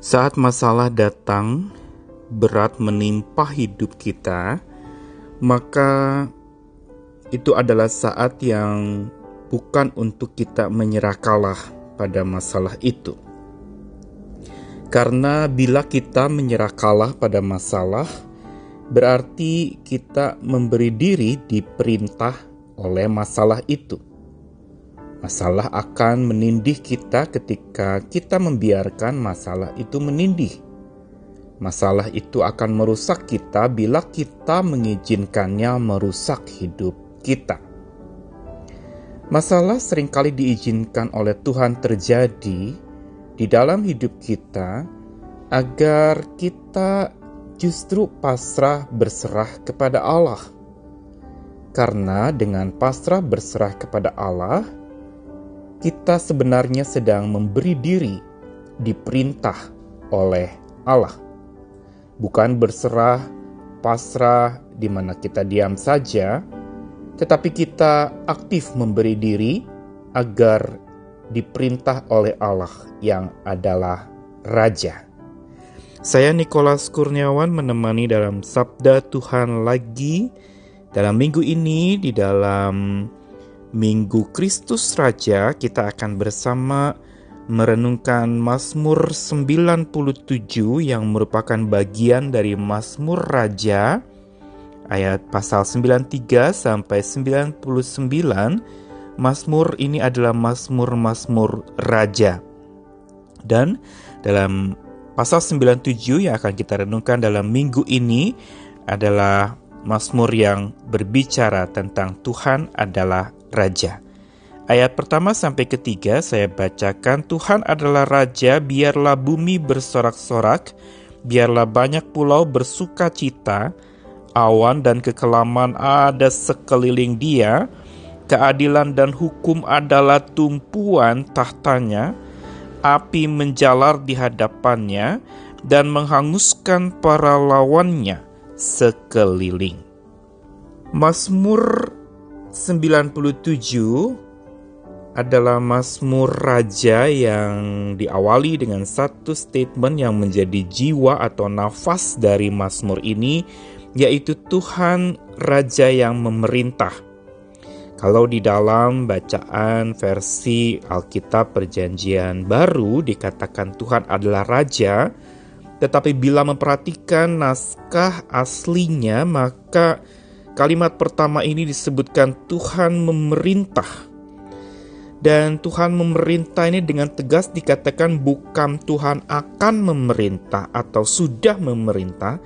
Saat masalah datang, berat menimpa hidup kita, maka itu adalah saat yang bukan untuk kita menyerah kalah pada masalah itu. Karena bila kita menyerah kalah pada masalah, berarti kita memberi diri diperintah oleh masalah itu. Masalah akan menindih kita ketika kita membiarkan masalah itu menindih. Masalah itu akan merusak kita bila kita mengizinkannya merusak hidup kita. Masalah sering kali diizinkan oleh Tuhan terjadi di dalam hidup kita agar kita justru pasrah berserah kepada Allah. Karena dengan pasrah berserah kepada Allah, kita sebenarnya sedang memberi diri diperintah oleh Allah. Bukan berserah, pasrah di mana kita diam saja, tetapi kita aktif memberi diri agar diperintah oleh Allah yang adalah Raja. Saya Nikolas Kurniawan menemani dalam Sabda Tuhan lagi dalam minggu ini di dalam Minggu Kristus Raja kita akan bersama merenungkan Mazmur 97 yang merupakan bagian dari Mazmur Raja ayat pasal 93 sampai 99. Mazmur ini adalah Mazmur-Mazmur Raja. Dan dalam pasal 97 yang akan kita renungkan dalam minggu ini adalah Mazmur yang berbicara tentang Tuhan adalah Raja. Ayat pertama sampai ketiga saya bacakan Tuhan adalah Raja biarlah bumi bersorak-sorak biarlah banyak pulau bersuka cita awan dan kekelaman ada sekeliling dia keadilan dan hukum adalah tumpuan tahtanya api menjalar di hadapannya dan menghanguskan para lawannya sekeliling. Mazmur 97 adalah Mazmur Raja yang diawali dengan satu statement yang menjadi jiwa atau nafas dari Mazmur ini, yaitu Tuhan Raja yang memerintah. Kalau di dalam bacaan versi Alkitab Perjanjian Baru dikatakan Tuhan adalah Raja, tetapi bila memperhatikan naskah aslinya, maka kalimat pertama ini disebutkan Tuhan memerintah. Dan Tuhan memerintah ini dengan tegas dikatakan bukan Tuhan akan memerintah atau sudah memerintah,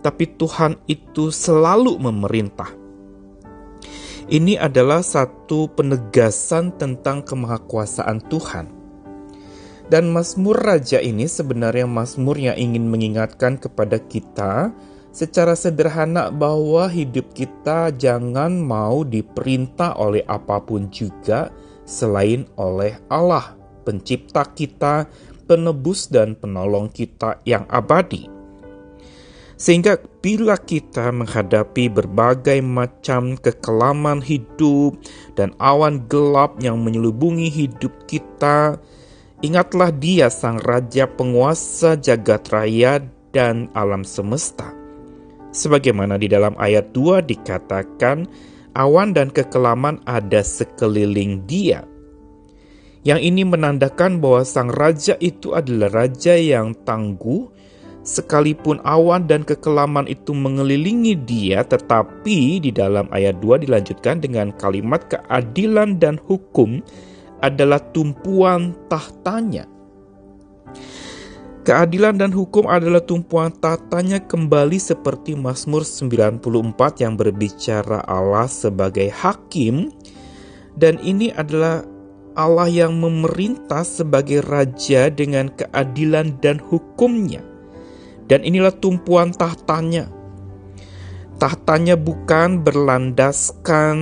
tapi Tuhan itu selalu memerintah. Ini adalah satu penegasan tentang kemahakuasaan Tuhan dan Mazmur Raja ini sebenarnya Mazmur yang ingin mengingatkan kepada kita secara sederhana bahwa hidup kita jangan mau diperintah oleh apa pun juga selain oleh Allah, pencipta kita, penebus dan penolong kita yang abadi. Sehingga bila kita menghadapi berbagai macam kekelaman hidup dan awan gelap yang menyelubungi hidup kita, Ingatlah dia sang raja penguasa jagat raya dan alam semesta. Sebagaimana di dalam ayat 2 dikatakan, awan dan kekelaman ada sekeliling dia. Yang ini menandakan bahwa sang raja itu adalah raja yang tangguh, sekalipun awan dan kekelaman itu mengelilingi dia, tetapi di dalam ayat 2 dilanjutkan dengan kalimat keadilan dan hukum adalah tumpuan tahtanya. Keadilan dan hukum adalah tumpuan tahtanya kembali seperti Mazmur 94 yang berbicara Allah sebagai hakim dan ini adalah Allah yang memerintah sebagai raja dengan keadilan dan hukumnya. Dan inilah tumpuan tahtanya. Tahtanya bukan berlandaskan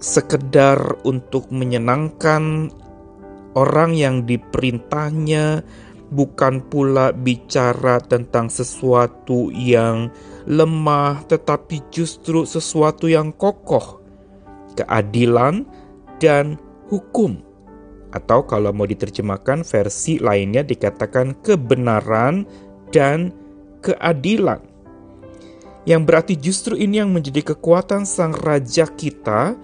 sekedar untuk menyenangkan orang yang diperintahnya, bukan pula bicara tentang sesuatu yang lemah, tetapi justru sesuatu yang kokoh, keadilan dan hukum. atau kalau mau diterjemahkan versi lainnya dikatakan kebenaran dan keadilan. Yang berarti justru ini yang menjadi kekuatan sang raja kita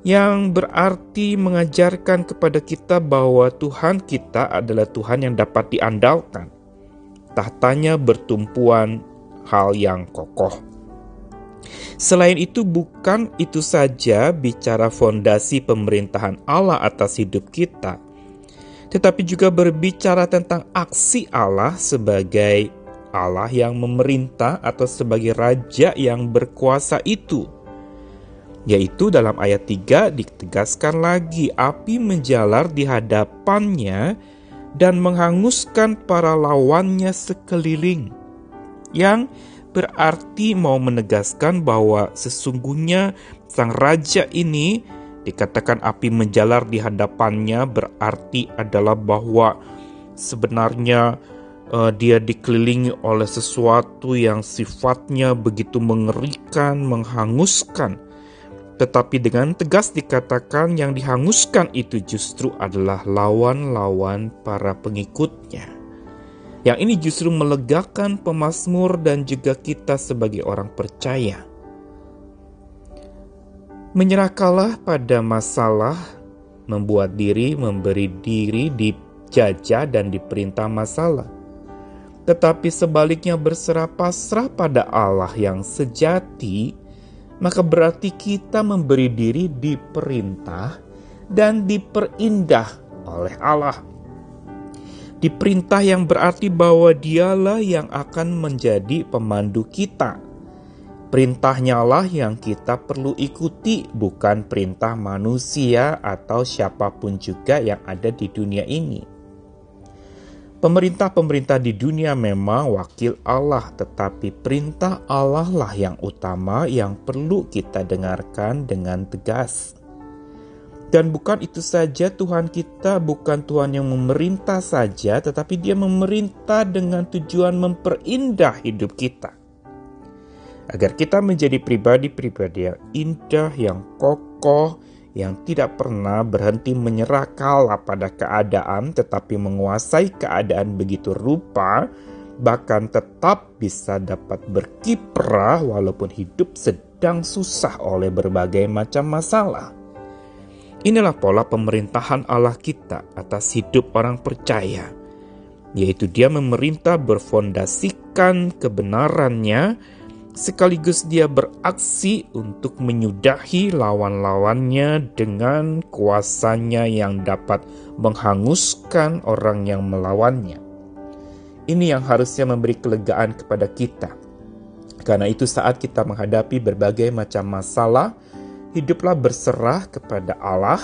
yang berarti mengajarkan kepada kita bahwa Tuhan kita adalah Tuhan yang dapat diandalkan. Tahtanya bertumpuan hal yang kokoh. Selain itu, bukan itu saja bicara fondasi pemerintahan Allah atas hidup kita, tetapi juga berbicara tentang aksi Allah sebagai Allah yang memerintah atau sebagai raja yang berkuasa itu yaitu dalam ayat 3 ditegaskan lagi api menjalar di hadapannya dan menghanguskan para lawannya sekeliling. Yang berarti mau menegaskan bahwa sesungguhnya sang raja ini dikatakan api menjalar di hadapannya berarti adalah bahwa sebenarnya uh, dia dikelilingi oleh sesuatu yang sifatnya begitu mengerikan, menghanguskan tetapi dengan tegas dikatakan yang dihanguskan itu justru adalah lawan-lawan para pengikutnya. Yang ini justru melegakan pemazmur dan juga kita sebagai orang percaya. Menyerahkanlah pada masalah, membuat diri, memberi diri dijajah dan diperintah masalah. Tetapi sebaliknya berserah pasrah pada Allah yang sejati, maka berarti kita memberi diri diperintah dan diperindah oleh Allah. Diperintah yang berarti bahwa dialah yang akan menjadi pemandu kita. Perintahnya lah yang kita perlu ikuti, bukan perintah manusia atau siapa pun juga yang ada di dunia ini. Pemerintah-pemerintah di dunia memang wakil Allah, tetapi perintah Allah lah yang utama yang perlu kita dengarkan dengan tegas. Dan bukan itu saja, Tuhan kita bukan Tuhan yang memerintah saja, tetapi Dia memerintah dengan tujuan memperindah hidup kita, agar kita menjadi pribadi-pribadi yang indah, yang kokoh, yang tidak pernah berhenti menyerah kalah pada keadaan tetapi menguasai keadaan begitu rupa bahkan tetap bisa dapat berkiprah walaupun hidup sedang susah oleh berbagai macam masalah. Inilah pola pemerintahan Allah kita atas hidup orang percaya, yaitu Dia memerintah berfondasikan kebenarannya sekaligus dia beraksi untuk menyudahi lawan-lawannya dengan kuasanya yang dapat menghanguskan orang yang melawannya. Ini yang harusnya memberi kelegaan kepada kita. Karena itu saat kita menghadapi berbagai macam masalah, hiduplah berserah kepada Allah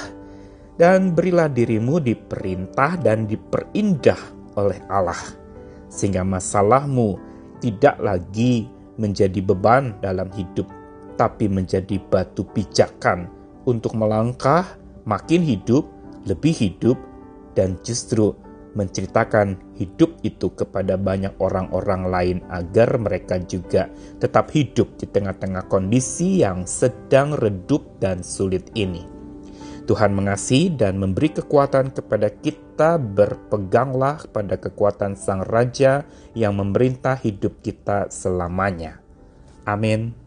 dan berilah dirimu diperintah dan diperindah oleh Allah. Sehingga masalahmu tidak lagi menjadi beban dalam hidup, tapi menjadi batu pijakan untuk melangkah makin hidup, lebih hidup, dan justru menceritakan hidup itu kepada banyak orang-orang lain agar mereka juga tetap hidup di tengah-tengah kondisi yang sedang redup dan sulit ini. Tuhan mengasihi dan memberi kekuatan kepada kita berpeganglah pada kekuatan Sang Raja yang memerintah hidup kita selamanya. Amin.